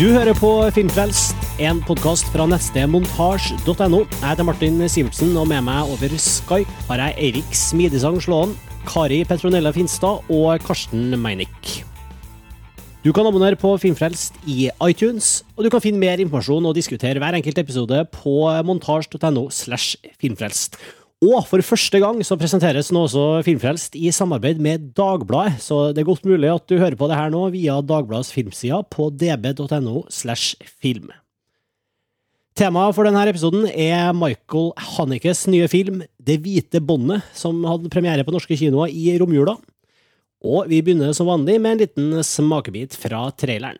Du hører på Filmfrelst, en podkast fra neste montasj.no. Jeg heter Martin Sivertsen, og med meg over Skype har jeg Eirik Smidesang Slåen, Kari Petronella Finstad og Karsten Meinick. Du kan abonnere på Filmfrelst i iTunes, og du kan finne mer informasjon og diskutere hver enkelt episode på montasj.no slash filmfrelst. Og for første gang så presenteres nå også Filmfrelst i samarbeid med Dagbladet, så det er godt mulig at du hører på det her nå via Dagbladets filmside på db.no slash film. Temaet for denne episoden er Michael Hannikes nye film Det hvite båndet, som hadde premiere på norske kinoer i romjula. Og vi begynner som vanlig med en liten smakebit fra traileren.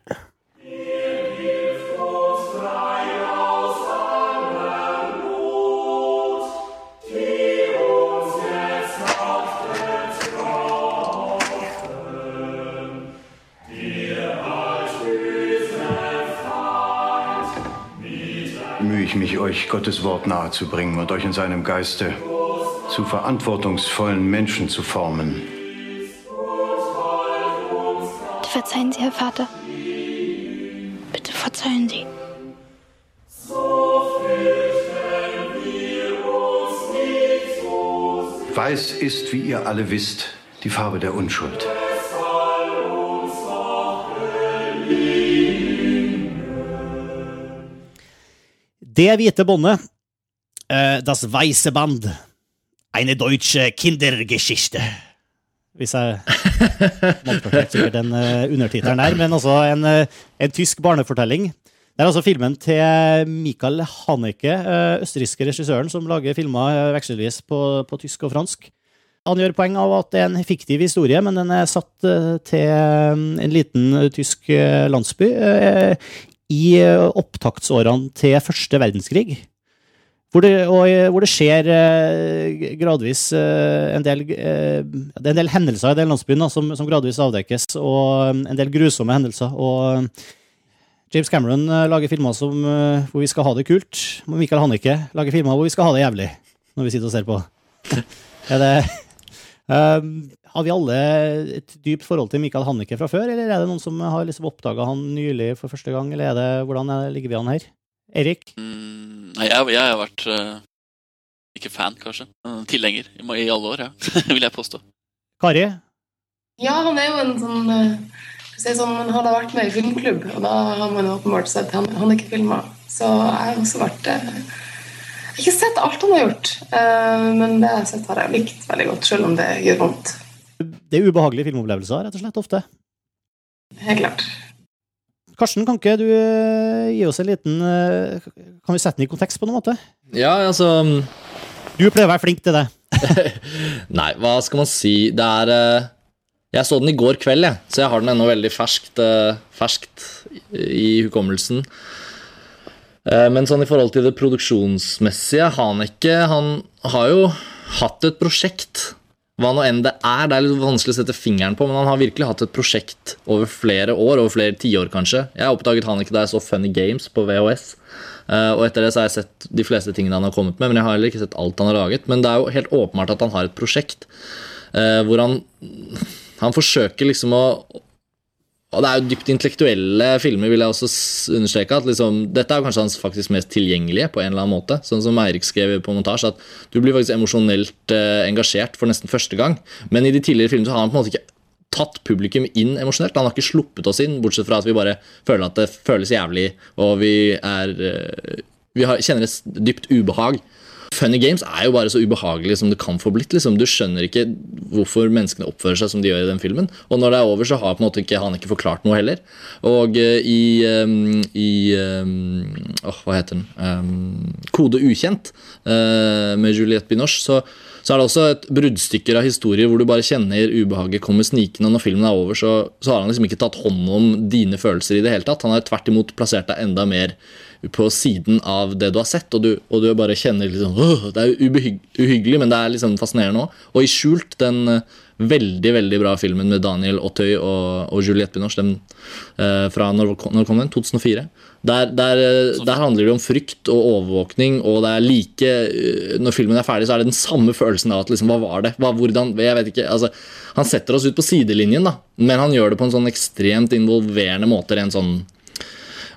Ich mich, euch Gottes Wort nahezubringen und euch in seinem Geiste zu verantwortungsvollen Menschen zu formen. Verzeihen Sie, Herr Vater. Bitte verzeihen Sie. Weiß ist, wie ihr alle wisst, die Farbe der Unschuld. Det hvite båndet, uh, Das Weisse Band, eine deutsche Kindergeschichte. Hvis jeg malplasserte sikkert den uh, undertittelen der, men altså en, uh, en tysk barnefortelling. Det er altså filmen til Michael Haneke, østerrikske regissøren, som lager filmer vekselvis på, på tysk og fransk. Han gjør poeng av at det er en fiktiv historie, men den er satt til en liten tysk landsby i uh, opptaktsårene til første verdenskrig. Hvor det, og, uh, hvor det skjer eh, gradvis eh, en del eh, Det er en del hendelser i den landsbyen som, som gradvis avdekkes, og um, en del grusomme hendelser. Og James Cameron lager filmer som, hvor vi skal ha det kult. Michael Hannicke lager filmer hvor vi skal ha det jævlig, når vi sitter og ser på. er det um, Har vi alle et dypt forhold til Michael Hannicke fra før, eller er det noen som har liksom oppdaga han nylig for første gang, eller er det, hvordan er, ligger vi an her? Erik? Mm, nei, jeg, jeg har vært uh, ikke fan, kanskje. Tilhenger i, i alle år, ja. vil jeg påstå. Kari? Ja, han er jo en sånn uh, si sånn, Man har vært med i filmklubb, og da har man åpenbart sett han, han ikke filmer. Så jeg har også vært eh, Jeg har ikke sett alt han har gjort, eh, men det jeg har sett, har jeg likt veldig godt, selv om det gjør vondt. Det er ubehagelige filmopplevelser, rett og slett, ofte. Helt klart. Karsten, kan ikke du eh, gi oss en liten eh, Kan vi sette den i kontekst på noen måte? Ja, altså Du pleier å være flink til det. Nei, hva skal man si? Det er Jeg så den i går kveld, jeg, så jeg har den ennå veldig ferskt, ferskt i hukommelsen. Eh, Men sånn i forhold til det produksjonsmessige Haneke han har jo hatt et prosjekt. Hva nå enn det er. Det er litt vanskelig å sette fingeren på, men han har virkelig hatt et prosjekt over flere år, over flere tiår kanskje. Jeg oppdaget Haneke da jeg så Funny Games på VHS. Eh, og etter det så har jeg sett de fleste tingene han har kommet med, men jeg har heller ikke sett alt han har laget. Men det er jo helt åpenbart at han har et prosjekt eh, hvor han Han forsøker liksom å og det er jo dypt intellektuelle filmer, vil jeg også understreke. at liksom, Dette er jo kanskje hans faktisk mest tilgjengelige, på en eller annen måte. Sånn som Eirik skrev på montasje, at du blir faktisk emosjonelt eh, engasjert for nesten første gang. Men i de tidligere filmene så har han på en måte ikke tatt publikum inn emosjonelt. Han har ikke sluppet oss inn, bortsett fra at vi bare føler at det føles jævlig, og vi er eh, Vi har, kjenner et dypt ubehag. Funny Games er jo bare så ubehagelig som det kan få blitt. Liksom. Du skjønner ikke hvorfor menneskene oppfører seg som de gjør i den filmen. Og når det er over, så har ikke, han ikke forklart noe heller. Og uh, i, um, i um, oh, Hva heter den? Um, Kode ukjent uh, med Juliette Binoche. Så, så er det også et bruddstykker av historier hvor du bare kjenner ubehaget kommer snikende. Og når filmen er over, så, så har han liksom ikke tatt hånd om dine følelser i det hele tatt. Han har tvert imot plassert deg enda mer på siden av det du har sett, og du, og du bare kjenner liksom «Åh, Det er ubehyg, uhyggelig, men det er liksom fascinerende òg. Og i Skjult, den eh, veldig veldig bra filmen med Daniel Auteuil og, og Juliette Binoche, den eh, fra når, når kom den? 2004. Der, der, eh, der handler det om frykt og overvåkning, og det er like eh, Når filmen er ferdig, så er det den samme følelsen av at liksom, hva var det? Hva, hvordan? Jeg vet ikke. altså Han setter oss ut på sidelinjen, da, men han gjør det på en sånn ekstremt involverende måte. Rent sånn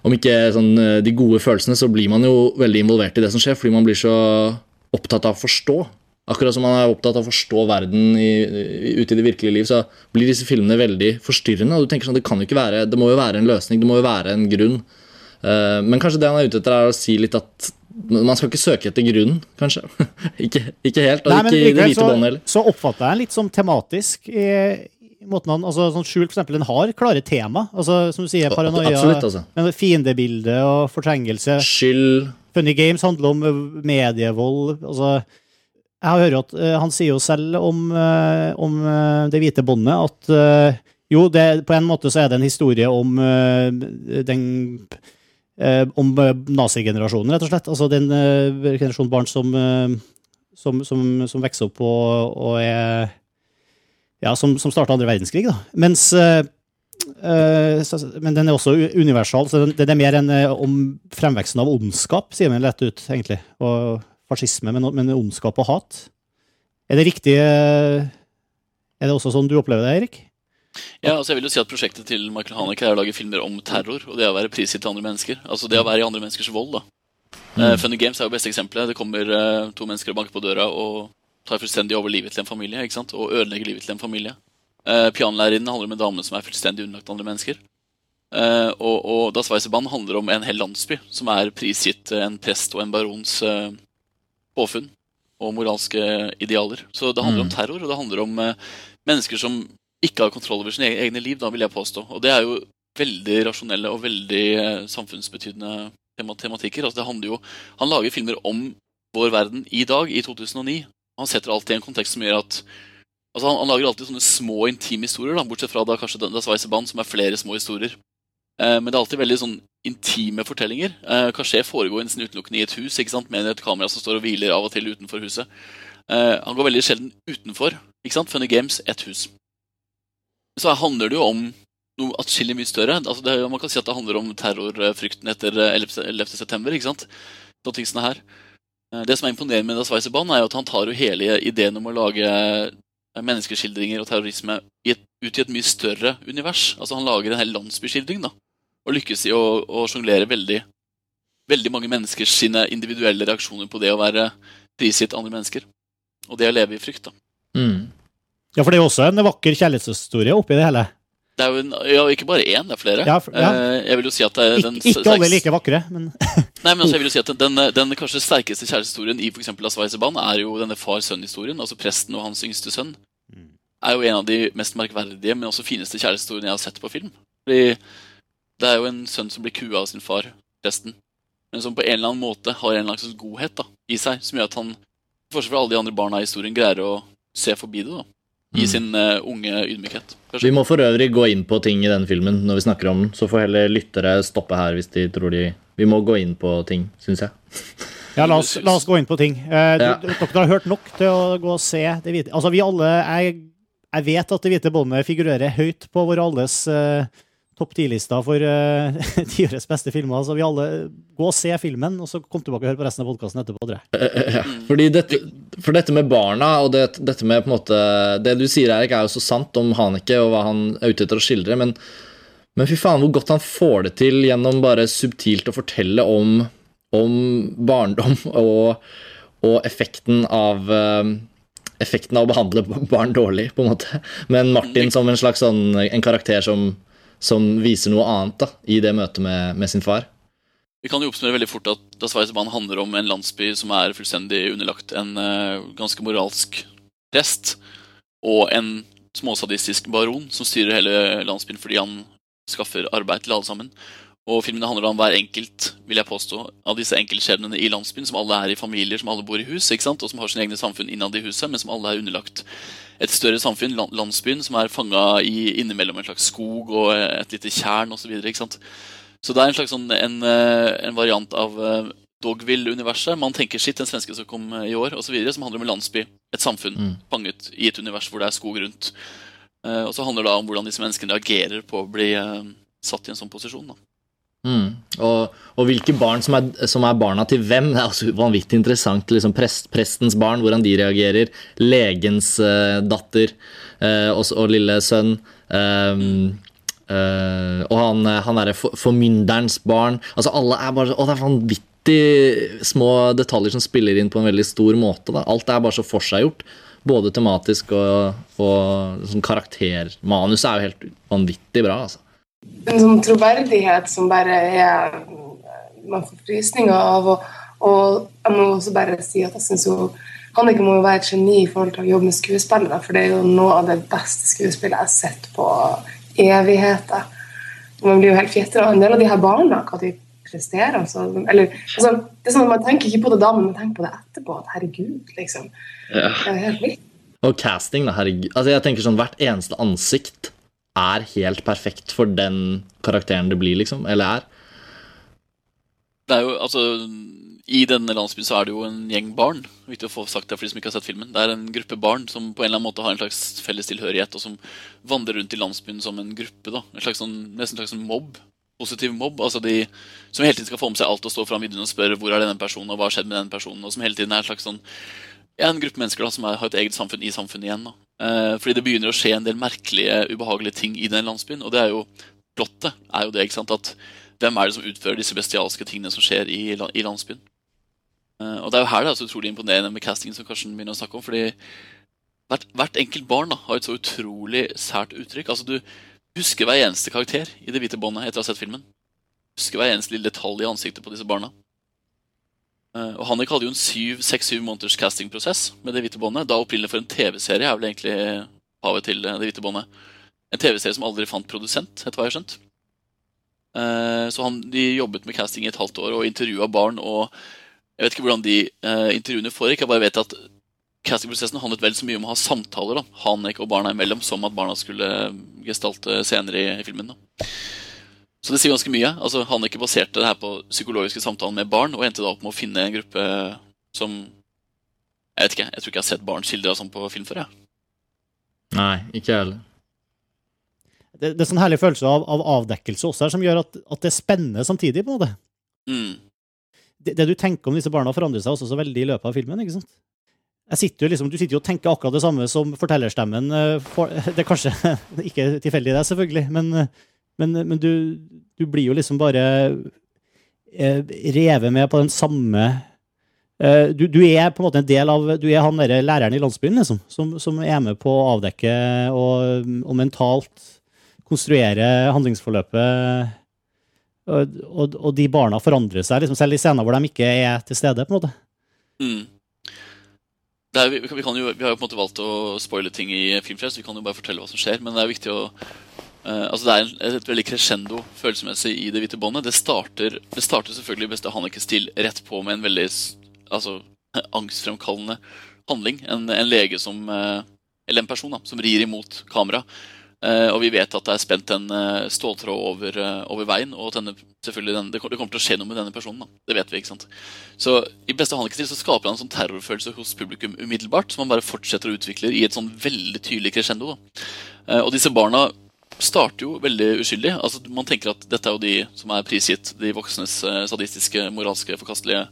om ikke sånn, eh, de gode følelsene, så blir man jo veldig involvert i det som skjer, fordi man blir så opptatt av å forstå. Akkurat som man er opptatt av å forstå verden i, ute i det virkelige liv, så blir disse filmene veldig forstyrrende. og du tenker sånn, Det kan jo ikke være, det må jo være en løsning, det må jo være en grunn. Eh, men kanskje det han er ute etter, er å si litt at man skal ikke søke etter grunnen, kanskje. ikke, ikke helt, og Nei, ikke i det hvite båndet heller. så oppfatter jeg den litt som tematisk. i måten han, altså sånn Skjult, for eksempel, den har klare tema. altså Som du sier, paranoia, Absolutt, altså. men fiendebilde og fortrengelse. Skyld Funny Games handler om eh, medievold. altså Jeg hører at uh, Han sier jo selv om, uh, om uh, Det hvite båndet at jo, det, på en måte så er det en historie om den Om nazigenerasjonen, rett og slett. Altså den generasjonen barn som, som, som, som vokser opp og, og er Ja, som, som starta andre verdenskrig, da. Mens eh, så- men den er også universal, så den, den er mer enn eh, om fremveksten av ondskap, sier man lett ut, egentlig. Og fascisme, men, men ondskap og hat. Er det riktig Er det også sånn du opplever det, Erik? Ja, altså jeg vil jo si at Prosjektet til Michael Haneke er å lage filmer om terror og det å være prisgitt til andre mennesker. Altså det å være i andre menneskers vold. da. Eh, Funny Games er jo beste eksempelet. Det kommer to mennesker og banker på døra og tar fullstendig over livet til en familie. ikke sant? Og ødelegger livet til en familie. Uh, Pianolærerinnen handler om en dame som er fullstendig underlagt andre mennesker. Eh, og, og Das Weiseband handler om en hel landsby som er prisgitt eh, en prest og en barons eh, påfunn og moralske idealer. Så det handler om terror, og det handler om eh, mennesker som ikke har kontroll over sine egne liv, da vil jeg påstå. Og det er jo veldig rasjonelle og veldig eh, samfunnsbetydende tematikker. Altså det handler jo, han lager filmer om vår verden i dag, i 2009. Han setter alltid en kontekst som gjør at altså han, han lager alltid sånne små, intime historier, da, bortsett fra da kanskje det er Band, som er flere små historier. Eh, men det er alltid veldig sånn intime fortellinger. Eh, Kasché foregår nesten utelukkende i et hus ikke sant? med et kamera som står og hviler av og til utenfor huset. Eh, han går veldig sjelden utenfor. ikke sant? Funny Games, ett hus. Så her handler det jo om noe atskillig mye større. Altså det, man kan si at det handler om terrorfrykten etter 11.9. 11. 11. september. ikke sant? Sånne ting som det her. Eh, Det som er imponerende med Das Weisse Band, er at han tar jo hele ideen om å lage eh, menneskeskildringer og terrorisme ut i et mye større univers. Altså Han lager en hel landsbyskildring, da. Og lykkes i å, å sjonglere veldig, veldig mange menneskers sine individuelle reaksjoner på det å være prisgitt andre mennesker. Og det å leve i frykt, da. Mm. Ja, for det er jo også en vakker kjærlighetshistorie oppi det hele. Det er jo en, ja, ikke bare én, det er flere. Ja, for- ja. Eh, Jeg vil jo si at det er den ikke alle er like vakre, men Nei, men altså, jeg vil jo si at den, den kanskje sterkeste kjærlighetshistorien i for Las Weiseban er jo denne far-sønn-historien. Altså presten og hans yngste sønn. Er jo en av de mest merkverdige, men også fineste kjærlighetshistoriene jeg har sett på film. Fordi det er jo en sønn som blir kua av sin far, presten. Men som på en eller annen måte har en eller slags godhet da, i seg, som gjør at han, i forskjell fra alle de andre barna i historien, greier å se forbi det. da. I sin uh, unge ydmykhet. kanskje. Vi må for øvrig gå inn på ting i denne filmen når vi snakker om den, så får heller lyttere stoppe her hvis de tror de Vi må gå inn på ting, syns jeg. ja, la oss, la oss gå inn på ting. Eh, Ja. Dere har hørt nok til å gå og se det hvite Altså, vi alle Jeg, jeg vet at det hvite båndet figurerer høyt på våre alles uh, topp ti-lista for uh, tiårets beste filmer. Så vi alle gå og se filmen, og så kom tilbake og hør på resten av podkasten etterpå. tror Ja, Fordi dette, for dette med barna og det, dette med på en måte Det du sier, Erik, er jo så sant om Haneke og hva han er ute etter å skildre, men, men fy faen hvor godt han får det til gjennom bare subtilt å fortelle om, om barndom og, og effekten av eh, Effekten av å behandle barn dårlig, på en måte. Men Martin som en slags sånn En karakter som, som viser noe annet da, i det møtet med, med sin far. Vi kan jo oppsummere veldig fort at Das Weisebahn handler om en landsby som er fullstendig underlagt en uh, ganske moralsk prest og en småsadistisk baron som styrer hele landsbyen fordi han skaffer arbeid til alle sammen. Og filmene handler om hver enkelt vil jeg påstå, av disse enkeltskjebnene i landsbyen, som alle er i familier, som alle bor i hus, ikke sant? og som har sine egne samfunn innad i huset, men som alle er underlagt et større samfunn, landsbyen, som er fanga innimellom en slags skog og et lite tjern osv. Så så det er en slags sånn, en, eh, en variant av eh, Dogville-universet. Man tenker sitt, den svenske som kom i år, og så videre, som handler om en landsby, et samfunn, Mm. fanget i et univers hvor det er skog rundt. Eh, og så handler det da om hvordan disse menneskene reagerer på å bli eh, satt i en sånn posisjon. Da. Mm. Og, og hvilke barn som er, som er barna til hvem, det er også vanvittig interessant. Liksom prest, prestens barn, hvordan de reagerer. Legens uh, datter uh, og, og lille sønn. Um, uh, og han, han derre for, formynderens barn Altså Alle er bare Å, det er vanvittig små detaljer som spiller inn på en veldig stor måte. Da. Alt er bare så forseggjort. Både tematisk og, og sånn karakter. Manuset er jo helt vanvittig bra. altså. En sånn troverdighet som bare er Man får frysninger av. Og, og jeg må også bare si at jeg syns jo Hanneke må jo være et geni i forhold til å jobbe med skuespillere, for det er jo noe av det beste skuespillet jeg har sett på evigheter. Man blir jo helt fjetter av en del av de her barna, hva de presterer. Altså, eller, altså, det er sånn at Man tenker ikke på det da, men man tenker på det etterpå. At herregud, liksom. Ja. Det er helt vilt. Og casting, da, herregud. Altså, jeg tenker sånn, Hvert eneste ansikt er helt perfekt for den karakteren det blir, liksom. Eller er. Det er jo, altså, I denne landsbyen så er det jo en gjeng barn. Viktig å få sagt det for de som ikke har sett filmen. Det er en gruppe barn som på en eller annen måte har en slags felles tilhørighet, og som vandrer rundt i landsbyen som en gruppe. da. En slags sånn, Nesten en slags sånn mobb. Positiv mobb. altså de Som hele tiden skal få med seg alt og stå fram vinduene og spørre hvor er denne personen, og hva har skjedd med denne personen. Og som hele tiden er en slags sånn ja, en gruppe mennesker da, som er, har et eget samfunn i samfunnet igjen. da. Eh, fordi det begynner å skje en del merkelige, ubehagelige ting i den landsbyen. Og det er jo plottet er jo det, ikke sant, at hvem er det som utfører disse bestialske tingene som skjer i, i landsbyen? Eh, og det er jo her det er så utrolig imponerende med castingen som Karsten begynner å snakke om. fordi hvert, hvert enkelt barn da, har et så utrolig sært uttrykk. altså Du husker hver eneste karakter i Det hvite båndet etter å ha sett filmen. Husker hver eneste lille detalj i ansiktet på disse barna. Eh, og Hannik hadde jo en seks-syv måneders castingprosess med Det hvite båndet. Da opprinnelig for en TV-serie er vel egentlig havet til eh, Det hvite båndet. En TV-serie som aldri fant produsent, etter hva jeg har skjønt. Eh, Så han, de jobbet med casting i et halvt år og intervjua barn. og Jeg vet ikke hvordan de eh, intervjuene foregikk. Jeg bare vet at castingprosessen handlet vel så mye om å ha samtaler da, Hanek og barna imellom, som at barna skulle gestalte senere i, filmen. da. Så det sier ganske mye. Altså, Haneke baserte det her på psykologiske samtaler med barn, og endte da opp med å finne en gruppe som Jeg vet ikke, jeg tror ikke jeg har sett barn skildra sånn på film før. jeg. Nei, ikke jeg heller. Det, det er sånn herlig følelse av, av avdekkelse også her, som gjør at, at det er spennende samtidig, på en måte. Mm. Det, det du tenker om disse barna, forandrer seg også så veldig i løpet av filmen. ikke sant? Sitter liksom, Du sitter jo og tenker akkurat det samme som fortellerstemmen. eh, det er kanskje ikke tilfeldig, det, selvfølgelig, men, eh, men, men du, du blir jo liksom bare eh, revet med på den samme eh, du, du er på en måte en del av Du er han derre læreren i landsbyen, liksom, som, som er med på å avdekke og, og mentalt konstruere handlingsforløpet. Og, og, og de barna forandrer seg, liksom, selv i scener hvor de ikke er til stede. på en måte. Mm. Er, vi, vi, jo, vi har jo på en måte valgt å spoile ting i Filmfrelst, vi kan jo bare fortelle hva som skjer. Men det er viktig å uh, altså Det er et, et veldig crescendo følelsesmessig i Det hvite båndet. Det starter, det starter selvfølgelig i beste Hanneke-stil rett på med en veldig altså, angstfremkallende handling. En, en lege som uh, Eller en person da, som rir imot kamera. Eh, og vi vet at det er spent en eh, ståltråd over, eh, over veien, og denne, selvfølgelig den, det, kommer til å skje noe med denne personen. Da. Det vet vi, ikke sant? Så i beste Hanneke-stil så skaper han en sånn terrorfølelse hos publikum umiddelbart, som han bare fortsetter å utvikle i et sånn veldig tydelig crescendo. Da. Og disse barna starter jo veldig uskyldig. Altså, man tenker at dette er jo de som er prisgitt de voksnes eh, sadistiske, moralske, forkastelige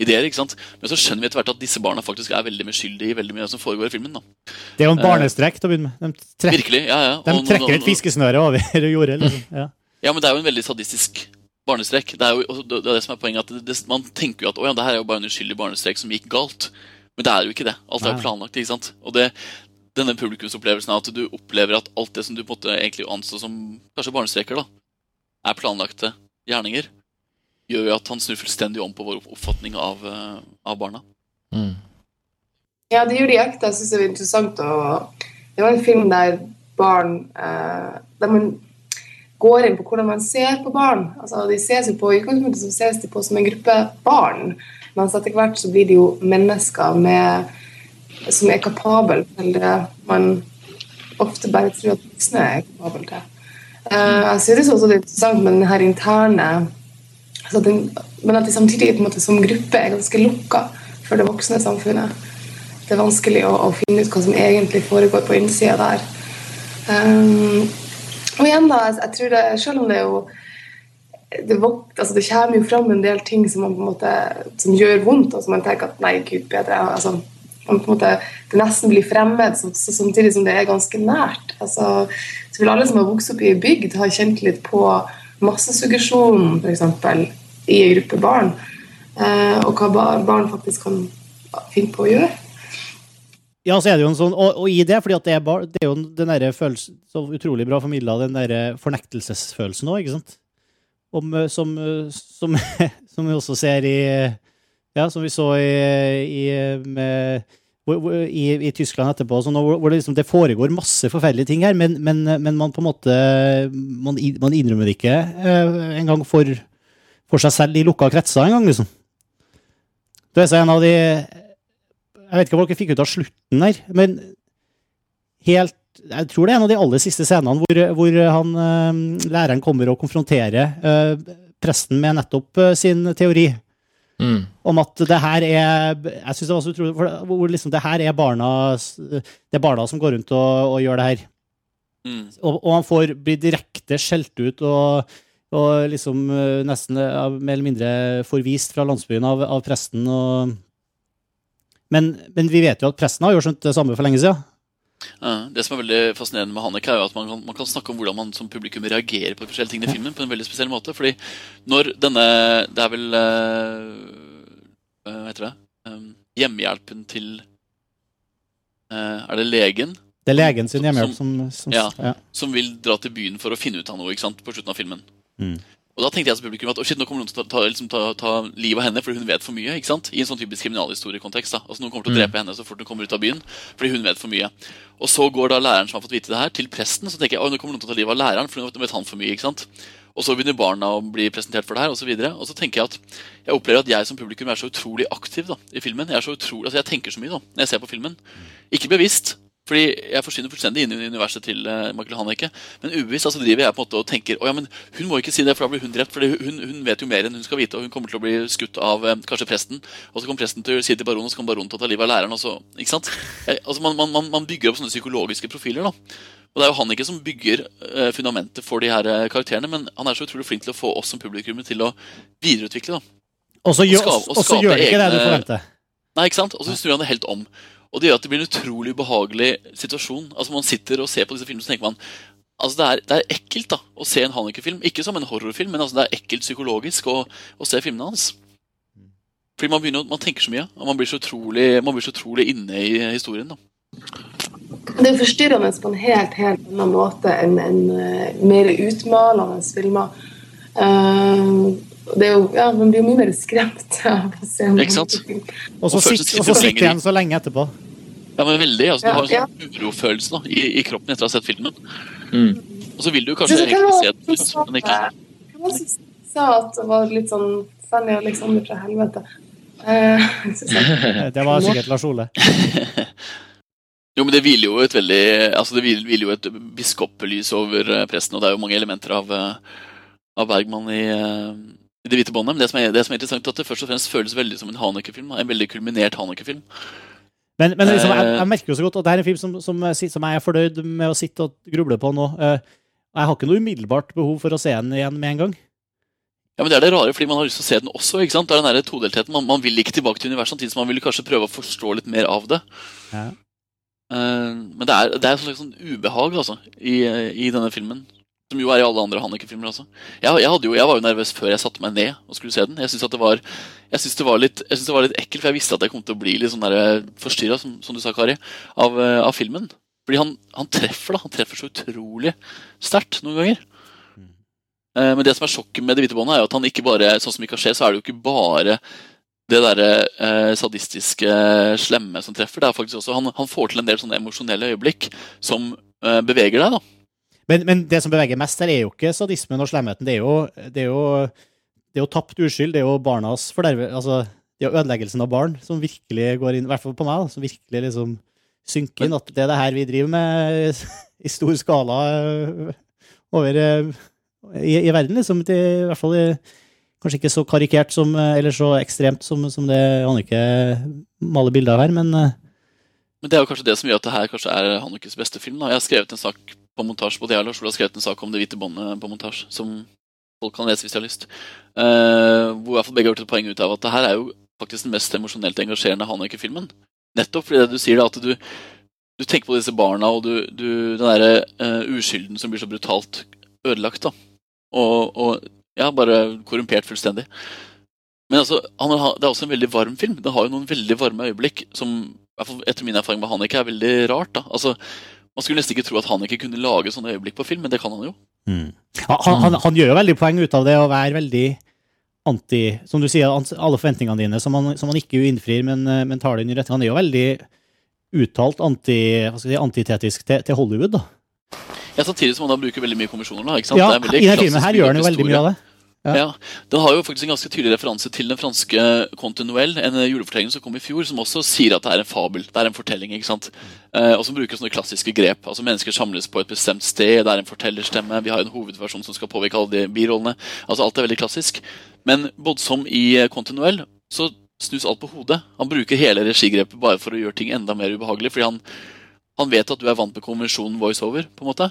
ideer. ikke sant? Men så skjønner vi etter hvert at disse barna faktisk er veldig uskyldige i veldig mye som foregår i filmen. da. Det er jo en barnestrekk til å begynne med. De, trek, Virkelig, ja, ja. de Og nå- trekker et fiskesnøre over jordet. Liksom. Ja. Ja, men det er jo en veldig sadistisk barnestrek. Det er jo det, er det som er poenget. at det, Man tenker jo at å ja, det her er jo bare en uskyldig barnestrek som gikk galt. Men det er jo ikke det. Alt er jo planlagt. ikke sant? Og det, denne publikumsopplevelsen av at du opplever at alt det som du måtte egentlig anså som kanskje barnestreker, da, er planlagte gjerninger, gjør jo at han snur fullstendig om på vår oppfatning av, eh, av barna. Mm. Ja, det gjør de ekte. Jeg syns det er interessant. Og det var en film der barn eh, Der man går inn på hvordan man ser på barn. Altså, de ses jo på, I utgangspunktet ses de på som en gruppe barn, mens etter hvert så blir de jo mennesker med, som er kapabel til det man ofte bare tror at voksne er kapable til. Eh, jeg synes også det er interessant med den her interne altså den, Men at de samtidig måte, som gruppe er ganske lukka for det voksne samfunnet det er vanskelig å, å finne ut hva som egentlig foregår på innsida der. Um, og igjen, da, jeg tror det, selv om det er jo det, vokt, altså det kommer jo fram en del ting som, man på en måte, som gjør vondt, og som man tenker at nei, gud bedre. Altså, man på en måte, det nesten blir fremmed, samtidig som det er ganske nært. Altså, så vil alle som har vokst opp i bygd, ha kjent litt på massesuggesjon, f.eks., i en gruppe barn. Eh, og hva barn faktisk kan finne på å gjøre. Ja, så er det jo en sånn, og, og i det, fordi det er, bar, det er jo den der følelsen Så utrolig bra formidla, den der fornektelsesfølelsen òg, ikke sant? Om, eh, som, eh, som, som vi også ser i Ja, som vi så i, i, med, i, i Tyskland etterpå, sånn, hvor, det, liksom, det foregår masse forferdelige ting her, men, men, men man på en måte Man, man innrømmer det ikke eh, engang for, for seg selv i lukka kretser engang, liksom. Det er så en av de jeg vet ikke hva dere fikk ut av slutten her, men helt Jeg tror det er en av de aller siste scenene hvor, hvor han, eh, læreren kommer og konfronterer eh, presten med nettopp sin teori Mm. om at det her er Jeg synes det var så utrolig for det- Hvor liksom det her er barna Det er barna som går rundt og, og gjør det her. Mm. Og, og han får bli direkte skjelt ut og, og liksom eh, nesten eh, mer eller mindre forvist fra landsbyen av, av presten. Og, men, men vi vet jo at presten har jo skjønt det samme for lenge siden. Det som er veldig fascinerende med Haneke, er jo at man kan, man kan snakke om hvordan man som publikum reagerer på forskjellige ting i filmen på en veldig spesiell måte. Fordi når denne Det er vel eh, Hva heter det? Um, hjemmehjelpen til eh, Er det legen? Det er legen sin hjemmehjelp som, som Ja. ja. som vil dra til byen for å finne ut av noe ikke sant, på slutten av filmen. Mm. Og da tenkte jeg som publikum at oh shit, nå kommer noen til å ta, liksom, ta, ta livet av henne fordi hun vet for mye. ikke sant? I en sånn typisk kriminalhistoriekontekst. da. Altså Noen kommer til å drepe henne så fort hun kommer ut av byen fordi hun vet for mye. Og så går da læreren som har fått vite det her, til presten. Så tenker jeg oi, nå kommer noen til å ta livet av læreren for nå vet han for mye. ikke sant? Og så begynner barna å bli presentert for det her, og så. Og så tenker jeg at jeg opplever at jeg som publikum er så utrolig aktiv da, i filmen. Jeg er så utrolig, altså jeg tenker så mye da, når jeg ser på filmen. Ikke bevisst, fordi jeg forsvinner fullstendig inn i universet til uh, Michael Haneke. Men ubevisst altså driver jeg på en måte og tenker oh, ja, men hun må ikke si det, for da blir hun drept. For hun, hun vet jo mer enn hun skal vite, og hun kommer til å bli skutt av eh, kanskje presten. Og så kommer presten til å si det til baronen, og så kommer baronen til å ta livet av læreren. Og så, ikke sant? Altså man, man, man, bygger opp sånne psykologiske profiler. da. Og det er jo Haneke som bygger eh, fundamentet for de her eh, karakterene, men han er så utrolig flink til å få oss som publikum til å videreutvikle. da. Og så gjør, skape- og og så skape gjør det ikke det du egne- forventer. Nei, ikke sant? Og så snur han det helt om. Og det gjør at det blir en utrolig ubehagelig situasjon. Altså Man sitter og ser på disse filmene, så tenker man Altså Det er, det er ekkelt da å se en Haneke-film. Ikke som en horrorfilm, men altså det er ekkelt psykologisk å, å se filmene hans. Fordi man begynner, man tenker så mye, og man blir så utrolig, blir så utrolig inne i historien. da Det er forstyrrende på en helt helt annen måte enn en, en mer utmalende filmer. Eh, er jo, ja, Man blir jo mye mer skremt av å se Ikke sant? Og så sitte sitt igjen så lenge etterpå. Ja, men veldig, altså Du har en ja. sånn urofølelse da, i, i kroppen etter å ha sett filmen. Mm. Og så vil du kanskje egentlig se det den men ikke sa- hvem var det som sa at det var litt sånn Fanny og Alexander fra helvete? Eh, jeg, Det var sikkert Lars Ole. Jo, men det hviler jo et veldig Altså det hviler, hviler jo et biskopelys over eh, presten, og det er jo mange elementer av, eh, av Bergman i, eh, i Det hvite båndet. Men det som, er, det som er interessant, er at det først og fremst føles veldig som en Haneke-film. En veldig kulminert Haneke-film. Men, men liksom, jeg, Eh. jeg merker jo så godt at det er en film som, som, som jeg er fornøyd med å sitte og gruble på nå. Eh, Jeg har ikke noe umiddelbart behov for å se den igjen med en gang. Ja, men Det er det rare, fordi man har lyst til å se den også. ikke sant? Det er den der todeltheten. Man, man vil ikke tilbake til universet, samtidig som man vil kanskje prøve å forstå litt mer av det. Ja. Eh, men det er, det er et sånn ubehag altså, i, i denne filmen. Som jo er i alle andre Hanneke-filmer Altså. Jeg, jeg, jo, jeg var jo nervøs før jeg satte meg ned og skulle se den. Jeg syns det, synes det, var litt- det var litt ekkelt, for jeg visste at jeg kom til å bli litt sånn forstyrra, som, som du sa, Kari, av, eh, av filmen. Fordi han, han treffer da, han treffer så utrolig sterkt noen ganger. Eh, Men det som er sjokket med Det hvite båndet, er jo at han ikke bare sånn som ikke skjer, så er det jo ikke bare det derre eh, sadistiske, slemme som treffer. Det er faktisk også, han, han får til en del sånne emosjonelle øyeblikk som eh, beveger deg. da. Men, men det som beveger mest her, er jo ikke sadismen og slemheten. Det er jo, det er jo, det er jo tapt uskyld. Det er jo barnas forderve... Altså, det er ødeleggelsen av barn som virkelig går inn, i hvert fall på meg, da, som virkelig liksom synker inn. At det er det her vi driver med i stor skala øh, over øh, i, i verden, liksom. Det, I hvert fall i, kanskje ikke så karikert som, eller så ekstremt som, som det Annike maler bilder av her, men Men det er jo kanskje det som gjør at det her kanskje er Hanukes beste film. da. Jeg har skrevet en sak på montasje, både jeg og Lars Ola har skrevet en sak om Det hvite båndet på montasje, som folk kan lese hvis de har lyst. Uh, hvor i hvert fall begge har gjort et poeng ut av at det her er jo faktisk den mest emosjonelt engasjerende Haneke-filmen. Nettopp fordi det du sier da, at du du tenker på disse barna og du, du, den derre uh, uskylden som blir så brutalt ødelagt. da. Og, og ja, bare korrumpert fullstendig. Men altså, han, det er også en veldig varm film. Den har jo noen veldig varme øyeblikk som etter min erfaring med Haneke er veldig rart. da. Altså, Man skulle nesten ikke tro at han ikke kunne lage sånne øyeblikk på film, men det kan han jo. Mm. Han, han, han, gjør jo veldig poeng ut av det å være veldig anti Som du sier, alle forventningene dine som han, som han ikke innfrir, men, men tar det inn i rett. Han er jo veldig uttalt anti, si, antitetisk til, til, Hollywood, da. Ja, Samtidig som han da bruker veldig mye kommisjoner. da, ikke sant? Ja, I denne filmen her gjør han jo veldig mye av det. Ja. ja. Den har jo faktisk en ganske tydelig referanse til den franske Continuelle, en julefortelling som kom i fjor, som også sier at det er en fabel. Det er en fortelling. ikke sant? Eh, og som bruker sånne klassiske grep. Altså Mennesker samles på et bestemt sted, det er en fortellerstemme, vi har en hovedversjon som skal påvirke alle de birollene. Altså Alt er veldig klassisk. Men både som i Continuelle så snus alt på hodet. Han bruker hele regigrepet bare for å gjøre ting enda mer ubehagelig. fordi han, han vet at du er vant med konvensjonen voiceover. på en måte.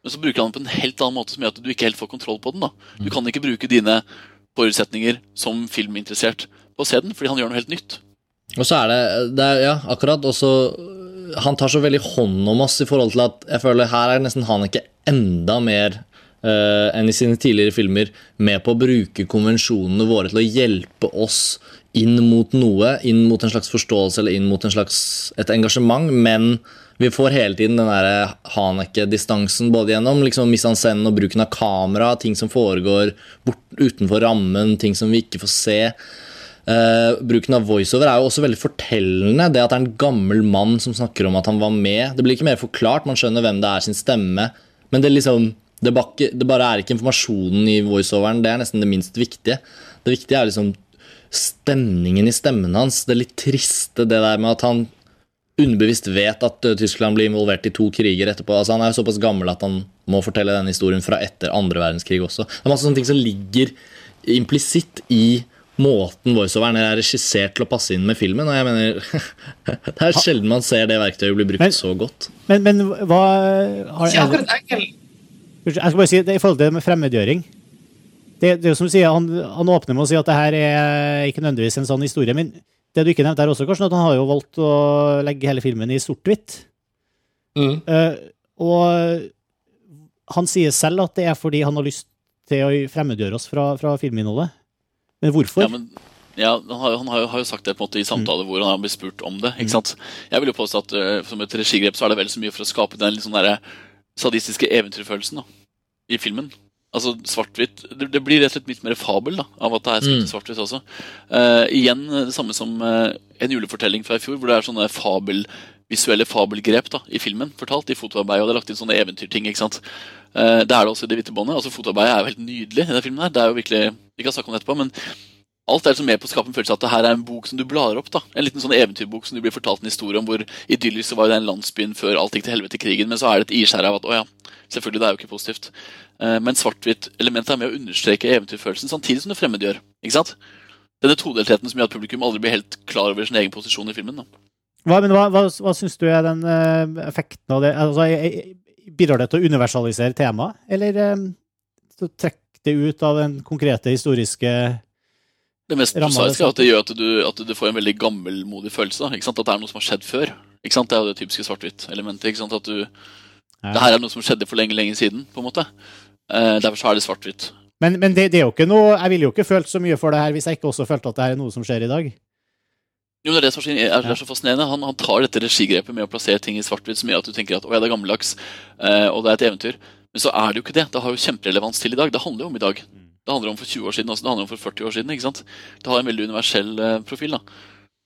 Men så bruker han den på en helt annen måte som gjør at du ikke helt får kontroll på den. da. Du mm. kan ikke bruke dine forutsetninger som filminteressert på å se den, fordi han gjør noe helt nytt. Og så er det, det er, Ja, akkurat. Også, han tar så veldig hånd om oss i forhold til at jeg føler her er nesten han ikke enda mer uh, enn i sine tidligere filmer med på å bruke konvensjonene våre til å hjelpe oss inn mot noe, inn mot en slags forståelse eller inn mot en slags, et engasjement, men vi får hele tiden den der Haneke-distansen både gjennom liksom mise-en-scène og bruken av kamera, ting som foregår bort, utenfor rammen, ting som vi ikke får se. Uh, bruken av voiceover er jo også veldig fortellende. Det at det er en gammel mann som snakker om at han var med. Det blir ikke mer forklart, man skjønner hvem det er sin stemme. Men det, liksom, det, bakke, det bare er ikke informasjonen i voiceoveren. Det er nesten det minst viktige. Det viktige er liksom stemningen i stemmen hans. Det litt triste, det der med at han underbevisst vet at uh, Tyskland blir involvert i to kriger etterpå. Altså, han er jo såpass gammel at han må fortelle denne historien fra etter andre verdenskrig også. Det er masse sånne ting som ligger implisitt i måten voiceoveren er regissert til å passe inn med filmen. Og jeg mener Det er sjelden man ser det verktøyet bli brukt men, så godt. Men, men hva har, Jeg skal bare si det i forhold til det med fremmedgjøring. Det, det er jo som du sier, han, han, åpner med å si at det her er ikke nødvendigvis en sånn historie. men det du ikke nevnte her også, Karsten, at han har jo valgt å legge hele filmen i sort-hvitt. Mm. Uh, og han sier selv at det er fordi han har lyst til å fremmedgjøre oss fra, fra filminnholdet. Men hvorfor? Ja, men, ja han, har, han har, jo sagt det på en måte i samtaler mm. hvor han har blitt spurt om det. ikke mm. sant? Jeg vil jo påstå at uh, som et regigrep så er det vel så mye for å skape den litt sånn der sadistiske eventyrfølelsen da, i filmen. Altså svart-hvitt det, det, blir rett og slett litt mer fabel da, av at det er mm. svart-hvitt også. Uh, igjen det samme som uh, en julefortelling fra i fjor, hvor det er sånne fabel, visuelle fabelgrep da, i filmen. fortalt i fotoarbeid, og det er lagt inn sånne eventyrting. ikke sant? Uh, det er det også i Det hvite båndet. altså Fotoarbeidet er jo helt nydelig. i denne filmen her, det er jo virkelig, Vi kan snakke om det etterpå, men alt er liksom med på å skape en følelse av at det her er en bok som du blar opp. da. En liten sånn eventyrbok som du blir fortalt en historie om hvor idyllisk var jo den landsbyen før alt gikk til helvete i krigen, men så er det et iskjær av at å ja, selvfølgelig, det er jo ikke positivt. Uh, men svart-hvitt-elementet er med å understreke eventyrfølelsen samtidig som det fremmedgjør. ikke sant? Denne todeltheten som gjør at publikum aldri blir helt klar over sin egen posisjon i filmen. da. Hva, men hva, hva, hva syns du er den uh, effekten av det? Altså, Bidrar det til å universalisere temaet, eller um, trekke det ut av den konkrete historiske det mest prosaiske er at det gjør at du, at du, får en veldig gammelmodig følelse. Da, at det er noe som har skjedd før. Det er jo det typiske svart-hvitt-elementet. At du, ja. Det her er noe som skjedde for lenge lenge siden. på en måte. Eh, derfor så er det svart-hvitt. Men, men det, det, er jo ikke noe, jeg ville jo ikke følt så mye for det her hvis jeg ikke også følte at det her er noe som skjer i dag. Jo, det er det som er, er, så fascinerende. Han, han, tar dette regigrepet med å plassere ting i svart-hvitt som gjør at du tenker at å ja, det er gammeldags, eh, og det er et eventyr. Men så er det jo ikke det. Det har jo kjemperelevans til i dag. Det handler jo om i dag. Mm. Det handler om for 20 år siden, altså det handler om for 40 år siden. ikke sant? Det har en veldig universell eh, profil. da.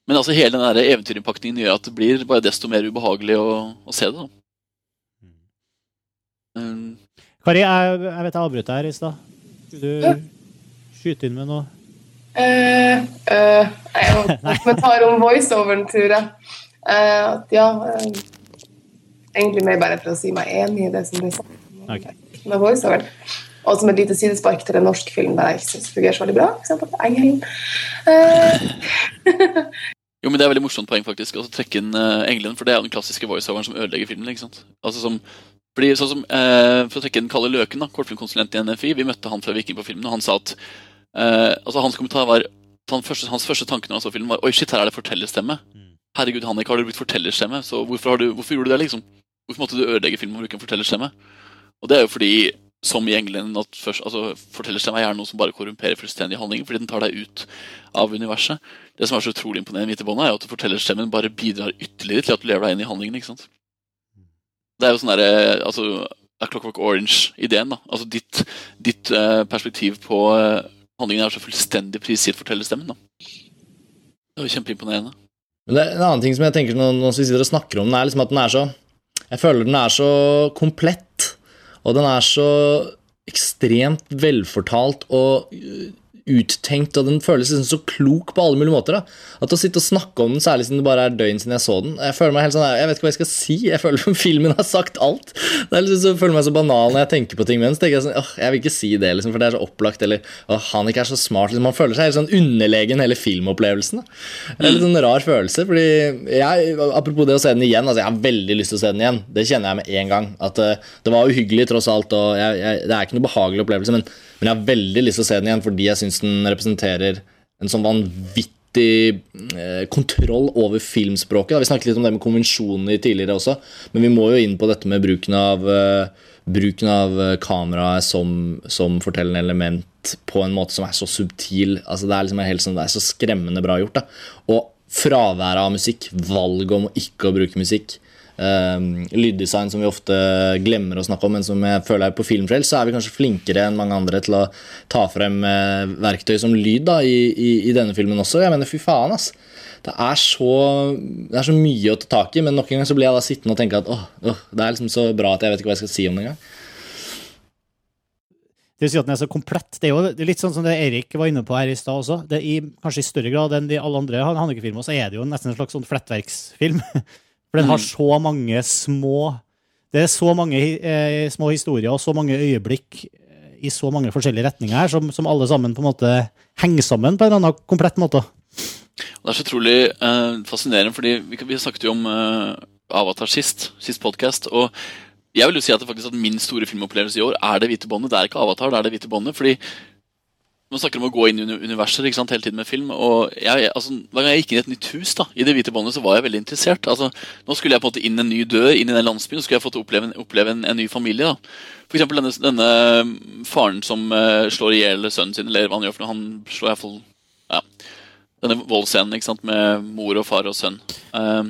Men altså hele den eventyrinnpakningen gjør at det blir bare desto mer ubehagelig å, å se det. da. Um, Kari, jeg, jeg vet jeg avbrøt deg her i stad. Skulle du skyte inn med noe? Uh, uh, jeg har en kommentar om voiceoveren, tror jeg. Uh, at ja Egentlig mer bare for å si meg enig i det som ble sagt. Okay. Med voiceoveren. Og som et lite sidespark til en norsk film der jeg ikke syns fungerer så veldig bra. F.eks. Engelen. Uh. jo, men Det er veldig morsomt poeng, faktisk. Altså, trekke inn uh, Engelen, for det er den klassiske voiceoveren som ødelegger filmen. ikke sant? Altså som, fordi, sånn som, eh, For å trekke inn Kalle Løken, da, kortfilmkonsulent i NFI, vi møtte han fra Viking på filmen, og han sa at altså Hans kommentar var han første, Hans første tanke når han så filmen, var Oi, shit, her er det fortellerstemme. Mm. Herregud, Hannik, har du brukt fortellerstemme? Så hvorfor, har du, hvorfor gjorde du det, liksom? Hvorfor måtte du ødelegge filmen og bruke en fortellerstemme? Og det er jo fordi, som i England, at først, altså, fortellerstemme er gjerne noe som bare korrumperer fullstendig handlingen, fordi den tar deg ut av universet. Det som er så utrolig imponerende med Hvite båndet, er at fortellerstemmen bare bidrar ytterligere til at du lever deg inn i handlingen. ikke sant? Det er jo sånn derre altså, A Clockwork Orange-ideen. da. Altså Ditt, ditt uh, perspektiv på uh, handlingen er så fullstendig prisgitt fortellerstemmen. da. Det er jo kjempeimponerende. Men det er en annen ting som jeg tenker når, når vi sitter og snakker om den, er liksom at den er så Jeg føler den er så komplett, og den er så ekstremt velfortalt og uttenkt, og den føles liksom så klok på alle mulige måter. da. At å sitte og snakke om den, særlig siden det bare er døgn siden jeg så den Jeg føler meg helt sånn, jeg vet ikke hva jeg skal si. Jeg føler Filmen har sagt alt. Det er liksom så, Jeg føler meg så banal når jeg tenker på ting med den. Tenker jeg sånn, åh, jeg vil ikke si det, liksom, for det er så opplagt. Eller åh, han ikke er så smart. Liksom. Man føler seg helt sånn underlegen hele filmopplevelsen. da. Det er litt sånn rar følelse. fordi jeg, Apropos det å se den igjen. altså Jeg har veldig lyst til å se den igjen. Det kjenner jeg med en gang. At uh, det var uhyggelig, tross alt. og jeg, jeg, Det er ikke noe behagelig opplevelse. men men jeg har veldig lyst til å se den igjen fordi jeg syns den representerer en sånn vanvittig eh, kontroll over filmspråket. Vi snakket litt om det med konvensjoner tidligere også, men vi må jo inn på dette med bruken av, uh, bruken av kameraet som, som fortellende element på en måte som er så subtil. Altså, det, er liksom helt sånn, det er så skremmende bra gjort. Da. Og fraværet av musikk, valget om ikke å bruke musikk, Uh, lyddesign som vi ofte glemmer å snakke om, men som jeg føler er på Filmfrelst, så er vi kanskje flinkere enn mange andre til å ta frem uh, verktøy som lyd da, i, i, i, denne filmen også. Jeg mener, fy faen, ass. Det er, så, det er så mye å ta tak i, men nok en gang så blir jeg da sittende og tenke at åh, åh, det er liksom så bra at jeg vet ikke hva jeg skal si om det engang. Det vil si at den er så komplett. Det er jo litt sånn som det Erik var inne på her i stad også. Det i, kanskje i større grad enn de alle andre Hanneke-filmer, så er det jo nesten en slags sånn flettverksfilm. For den har mm. så mange små Det er så mange eh, små historier og så mange øyeblikk eh, i så mange forskjellige retninger her, som, som, alle sammen på en måte henger sammen på en eller annen komplett måte. Det er så utrolig eh, fascinerende, fordi vi, vi snakket jo om eh, Avatar sist, sist podkast. Og jeg vil jo si at, det faktisk at min store filmopplevelse i år er Det hvite båndet. Det er ikke Avatar, det er Det hvite båndet. fordi man snakker om å gå inn i universer ikke sant, hele tiden med film. og jeg, altså, Hver gang jeg gikk inn i et nytt hus da, i Det hvite båndet, så var jeg veldig interessert. altså, Nå skulle jeg på en måte inn en ny dør inn i den landsbyen, så skulle jeg fått oppleve, oppleve en, en, ny familie. da. For eksempel denne, denne faren som uh, slår i hjel sønnen sin, eller hva han gjør for noe. Han slår iallfall ja, Denne voldsscenen ikke sant, med mor og far og sønn. Uh,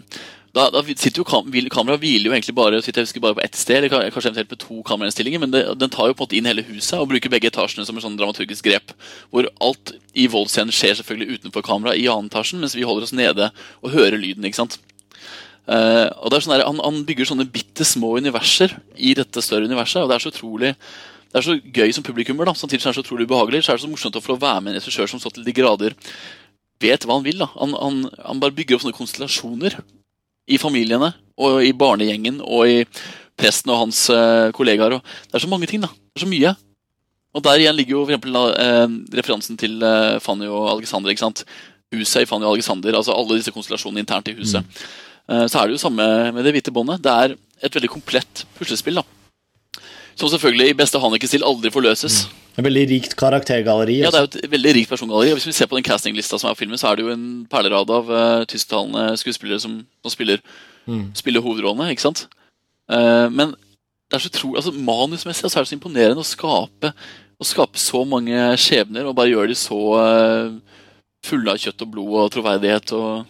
da, da sitter jo kam Kameraet hviler jo egentlig bare bare på ett sted, eller kanskje eventuelt på to kamerainnstillinger, men det, den tar jo på en måte inn hele huset og bruker begge etasjene som en sånn dramaturgisk grep. Hvor alt i voldsscenen skjer selvfølgelig utenfor kamera i annen etasjen, mens vi holder oss nede og hører lyden. ikke sant? Uh, og det er sånn der, han, han, bygger sånne bitte små universer i dette større universet, og det er så utrolig det er så gøy som publikummer, da, samtidig som det er så utrolig ubehagelig. Så er det så morsomt å få være med en regissør som så til de grader vet hva han vil. da. Han, han, han bare bygger opp sånne konstellasjoner i familiene og i barnegjengen og i presten og hans uh, kollegaer. Og det er så mange ting, da. Det er så mye. Og der igjen ligger jo for eksempel, eh, referansen til eh, Fanny og Alexander. ikke sant? Huset i Fanny og Alexander, altså alle disse konstellasjonene internt i huset. Mm. så er det jo samme med Det hvite båndet. Det er et veldig komplett puslespill. da. Som selvfølgelig i beste Hanneke-stil aldri forløses. Mm. Et veldig rikt karaktergalleri. Ja, det er jo et veldig rikt persongalleri. Hvis vi ser på den castinglista som er på filmen, så er det jo en perlerad av uh, tysktalende skuespillere som, som spiller, mm. spiller, hovedrollene. ikke sant? Uh, men det er så tro, altså manusmessig så er det så imponerende å skape, å skape så mange skjebner og bare gjøre de så uh, fulle av kjøtt og blod og troverdighet. og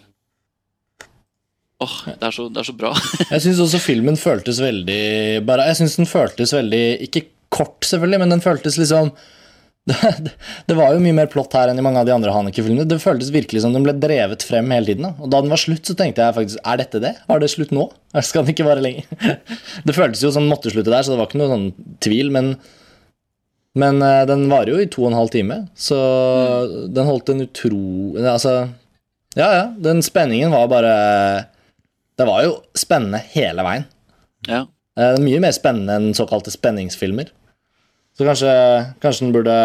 Åh, oh, det, det, er så bra. jeg syns også filmen føltes veldig bare, Jeg synes den føltes veldig Ikke kort, selvfølgelig, men den føltes liksom det, det, var jo mye mer plott her enn i mange av de andre Haneke-filmene. Det føltes virkelig som den ble drevet frem hele tiden. Da. Og da den var slutt, så tenkte jeg faktisk Er dette det? Var det slutt nå? Skal den ikke vare lenger? Det føltes jo som den måtte slutte der, så det var ikke noe sånn tvil. Men, men uh, den varer jo i to og en halv time, så mm. den holdt en utro... Altså Ja, ja. Den spenningen var bare Det var jo spennende hele veien. Ja. Uh, mye mer spennende enn såkalte spenningsfilmer. Så kanskje, kanskje den burde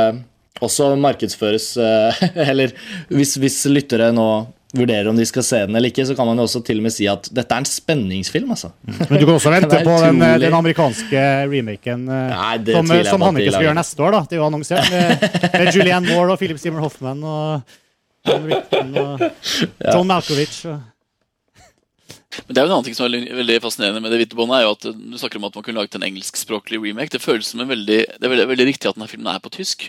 også markedsføres eh, Eller hvis, hvis, lyttere nå vurderer om de skal se den eller ikke, så kan man jo også til og med si at dette er en spenningsfilm. altså. Men du kan også vente på den, eh, den, amerikanske remaken eh, Nei, som, som Hannike skal gjøre neste år. da, Det er jo annonsert med, med Julianne Moore og Philip Seymour Hoffman og John Rickman og John Malkovich. Og Men det er jo en annen ting som er veldig, fascinerende med det hvite båndet, er jo at du snakker om at man kunne laget en engelskspråklig remake. Det føles som en veldig, det er veldig, veldig riktig at denne filmen er på tysk.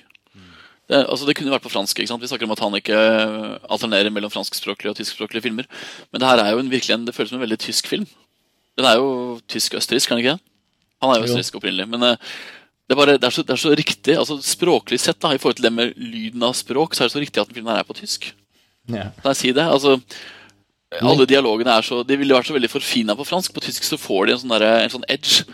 Det, altså det kunne vært på fransk. ikke sant? Vi snakker om at han ikke eh, alternerer mellom franskspråklige og tyskspråklige filmer. Men det her er jo en, virkelig en, det føles som en veldig tysk film. Den er jo tysk-østerriksk, kan den ikke det? Han er jo østerriksk opprinnelig. Men eh, det er, bare, det, er så, det er så riktig. altså Språklig sett, da, i forhold til det med lyden av språk, så er det så riktig at den filmen her er på tysk. Ja. Kan jeg si det? Altså, alle dialogene er så De ville vært så veldig forfina på fransk. På tysk så får de en sånn, der, en sånn edge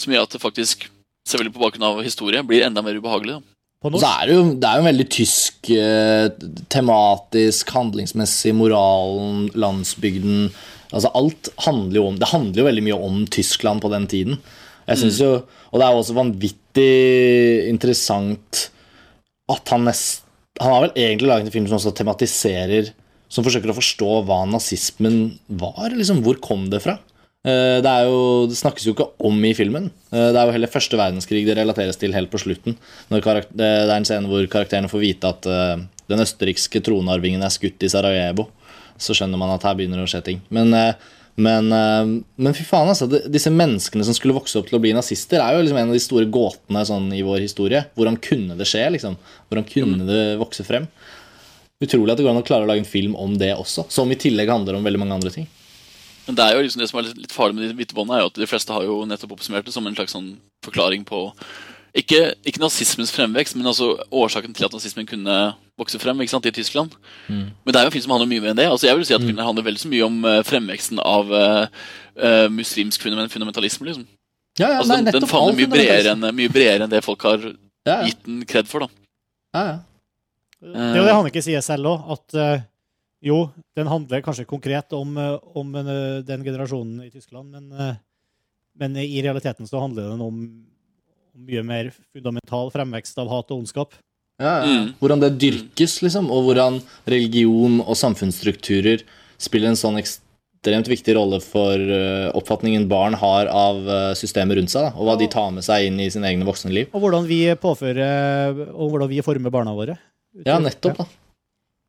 som gjør at det faktisk, selvfølgelig på bakgrunn av historie, blir enda mer ubehagelig. Da. Så er det jo, det er jo en veldig tysk eh, tematisk, handlingsmessig, moralen, landsbygden Altså alt handler jo om Det handler jo veldig mye om Tyskland på den tiden. Jeg synes jo, Og det er jo også vanvittig interessant at han nest Han har vel egentlig laget en film som også tematiserer Som forsøker å forstå hva nazismen var. liksom Hvor kom det fra? Eh, Det, er jo, det snakkes jo ikke om i filmen. Eh, Det er jo heller første verdenskrig det relateres til helt på slutten. Når karak- det er en scene hvor karakterene får vite at eh, den østerrikske tronarvingen er skutt i Sarajevo. Så skjønner man at her begynner det å skje ting. Men, men, men fy faen, altså. Disse menneskene som skulle vokse opp til å bli nazister, er jo liksom en av de store gåtene sånn, i vår historie. Hvordan kunne det skje? liksom? Hvordan kunne det vokse frem? Utrolig at det går an å klare å lage en film om det også, som i tillegg handler om veldig mange andre ting. Men det er jo liksom det som er litt, farlig med de hvite båndene, er jo at de fleste har jo nettopp oppsummert det som en slags sånn forklaring på ikke, ikke nazismens fremvekst, men altså årsaken til at nazismen kunne vokse frem ikke sant, i Tyskland. Men det er jo en film som handler mye mer enn det. Altså jeg vil si at filmen handler veldig så mye om eh, fremveksten av uh, muslimsk fundamentalisme. liksom. Ja, ja, Altså, den, den favner mye mye bredere enn det folk har ja, ja, gitt den kred for. da. ja, ja. Det er jo det han ikke sier selv òg, at eh, jo, den handler kanskje konkret om, eh, om eh, den generasjonen i Tyskland, men, eh, men i realiteten så handler den om, om mye mer fundamental fremvekst av hat og ondskap. Ja, ja. Mm. Hvordan det dyrkes, liksom, og hvordan religion og samfunnsstrukturer spiller en sånn ekstremt viktig rolle for eh, oppfatningen barn har av eh, systemet rundt seg, da, og hva de tar med seg inn i sine egne voksne liv. Og hvordan vi påfører Og hvordan vi former barna våre. Ja, nettopp. da.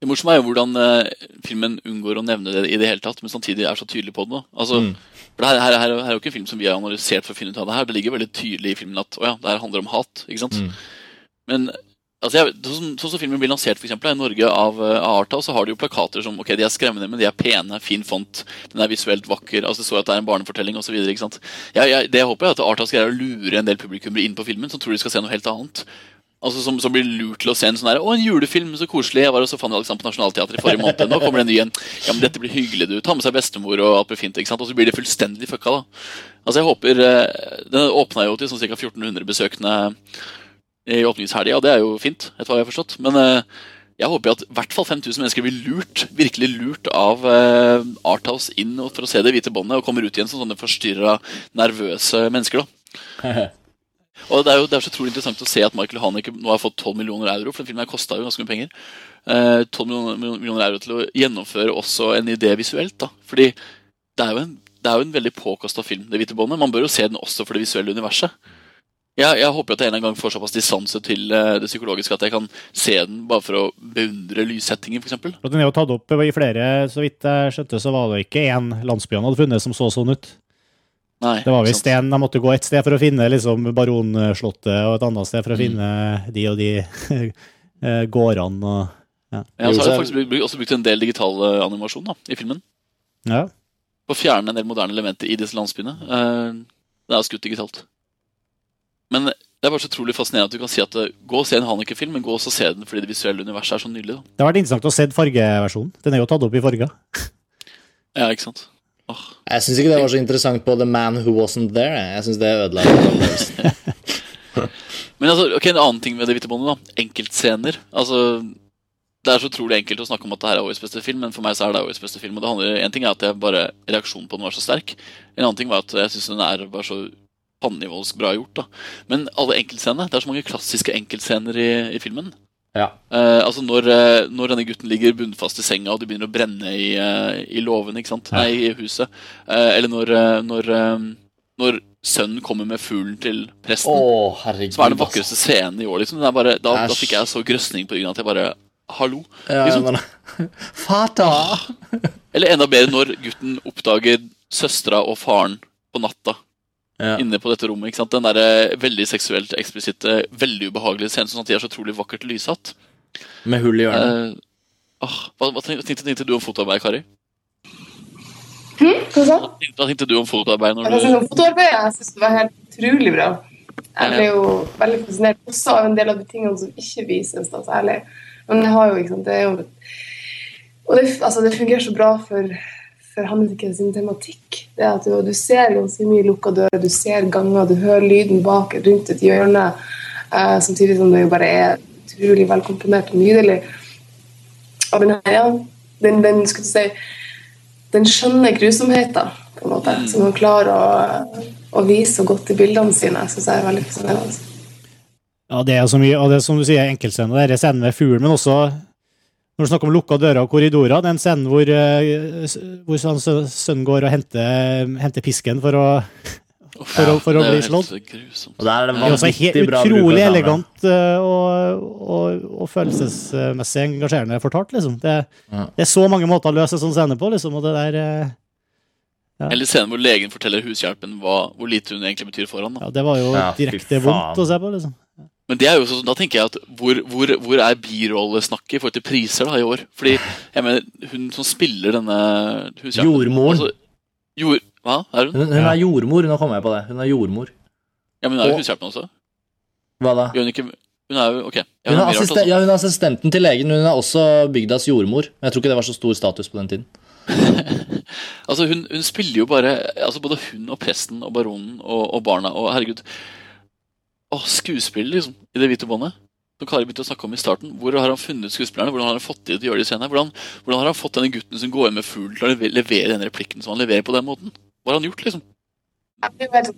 Det morsomme er jo hvordan eh, filmen unngår å nevne det i det hele tatt, men samtidig er så tydelig på det. Altså, Mm. for det her, her, her, her er jo ikke en film som vi har analysert for å finne ut av det her. Det ligger veldig tydelig i filmen at å ja, det her handler om hat. ikke sant? Mm. Men altså, jeg, sånn som- sånn som filmen blir lansert for eksempel, i Norge av, uh, Arta, så har de jo plakater som ok, de er skremmende, men de er pene, fin font, den er visuelt vakker. altså Det står at det er en barnefortelling osv. Jeg, jeg, det jeg håper jeg at Artas greier å lure en del publikummere inn på filmen som tror de skal se noe helt annet. Altså Som, som blir lurt til å se en sånn her Å, en julefilm, så koselig. Jeg var og så Fanny Alexander på Nationaltheatret i forrige måned. Nå kommer det en ny en. Ja, men dette blir hyggelig, du. Ta med seg bestemor, og alt blir fint. ikke sant? Og så blir det fullstendig fucka, da. Altså, jeg håper eh, Den åpna jo til sånn ca. 1400 besøkende i åpningshelga, og det er jo fint, etter hva jeg har forstått. Men eh, jeg håper jo at i hvert fall 5000 mennesker blir lurt, virkelig lurt av eh, Arthouse inn for å se det hvite båndet, og kommer ut igjen som sånne forstyrra, nervøse mennesker. da. Og det er jo det er så utrolig interessant å se at Michael Haneke nå har fått 12 millioner euro, for den filmen kosta jo ganske mye penger. Eh, 12 millioner, millioner euro til å gjennomføre også en idé visuelt. da. Fordi det er jo en, er jo en veldig påkosta film, Det hvite båndet. Man bør jo se den også for det visuelle universet. Jeg, jeg håper at jeg en gang får såpass distanse til eh, det psykologiske at jeg kan se den bare for å beundre lyssettingen, f.eks. Den er jo tatt opp i flere, så vidt jeg skjønte, så var det ikke én landsby han hadde funnet som så sånn ut. Nei, Det var visst en de måtte gå et sted for å finne liksom Baronslottet, og et annet sted for å Mm. finne de og de eh, gårdene og Ja, så har de faktisk brukt, også brukt en del digital eh, animasjon da, i filmen. Ja. På å fjerne en del moderne elementer i disse landsbyene. Eh, Det er jo skutt digitalt. Men det er bare så utrolig fascinerende at du kan si at gå og se en Haneke-film, men gå også og se den fordi det visuelle universet er så nydelig. da. Det har vært interessant å se fargeversjonen. Den er jo tatt opp i farger. Ja, ikke sant? Åh. Jeg syns ikke det var så interessant på The Man Who Wasn't There. jeg. Synes det ødela. Men altså, ok, en annen ting med det hvite båndet, da. Enkeltscener. Altså, det er så utrolig enkelt å snakke om at det her er årets beste film, men for meg så er det årets beste film. Og det handler, En ting er at jeg bare, reaksjonen på den var så sterk. En annen ting var at jeg syns den er bare så pannivålsk bra gjort. da. Men alle enkeltscenene, det er så mange klassiske enkeltscener i, i filmen. Ja. Uh, altså når, uh, når denne gutten ligger bunnfast i senga, og det begynner å brenne i, uh, i låven, ikke sant? Nei, i huset. Eller når, når, når sønnen kommer med fuglen til presten. Oh, herregud. Som er den vakreste scenen i år. Liksom. Bare, da, da fikk jeg så grøsning på ryggen at jeg bare Hallo? Ja, liksom. men, Fata! Eller enda bedre når gutten oppdager søstera og faren på natta Ja. inne på dette rommet. ikke sant? Den der veldig seksuelt eksplisitte, veldig ubehagelige scenen. Sånn at de er så utrolig vakkert lyssatt. Med hull i hjørnet. Eh, åh, hva, hva tenkte, tenkte, tenkte du om fotoarbeid, Kari? Hva sa du? Hva tenkte du om fotoarbeid? når Jeg du... om fotoarbeid, jeg synes det var helt utrolig bra. Jeg ble jo veldig fascinert også av en del av de tingene som ikke vises, da, særlig. Men det har jo, ikke sant, det er jo Og det, altså, det fungerer så bra for, for Hannike sin tematikk. Det at du, du ser ganske mye lukka dører, du ser ganger, du hører lyden bak rundt et hjørne, eh, samtidig som det jo bare er utrolig velkomponert og nydelig. Og den her, ja, den, den skulle si den skjønne grusomheten, på en måte, som han klarer å, å vise så godt i bildene sine, syns jeg er veldig fascinerende. Ja, det er så mye, og det er som du sier, enkeltscenen der, er scenen med fuglen, men også når du snakker om lukka dører og korridorer, den scenen hvor, eh, hvor sønnen går og henter, henter pisken for å, for å, for å Det er bli slått. helt grusomt. Og der er det Det er også vanvittig helt bra utrolig elegant eh, og, og, og følelsesmessig engasjerende fortalt, liksom. Det, Ja. det er så mange måter å løse sånn scene på, liksom, og det der eh, Ja. Eller scenen hvor legen forteller hushjelpen hva, hvor lite hun egentlig betyr for ham. Ja, det var jo Ja, direkte vondt å se på, liksom. Men det er jo sånn, da tenker jeg at hvor, hvor, hvor er birollesnakket i forhold til priser da i år? Fordi jeg mener, hun som spiller denne Jordmoren. altså, jord, Hva? Er hun? Hun, hun er jordmor, nå kommer jeg på det. Hun er jordmor. Ja, men hun er jo Og- hushjelpen også. Hva da? Gjør hun ikke Hun er jo Ok. Ja, Hun er, assisten, rart, altså. ja, hun er assistenten til legen, hun er også bygdas jordmor. Men jeg tror ikke det var så stor status på den tiden. Altså, hun, hun spiller jo bare altså Både hun og presten og baronen og, og barna og herregud Å, skuespill, liksom, i Det hvite båndet. Som Kari begynte å snakke om i starten. Hvor har han funnet skuespillerne? Hvordan har han fått de til å gjøre det i scenen? Hvordan, hvordan har han fått denne gutten som går inn med fugl, til å levere den replikken som han leverer på den måten? Hva har han gjort, liksom? Jeg helt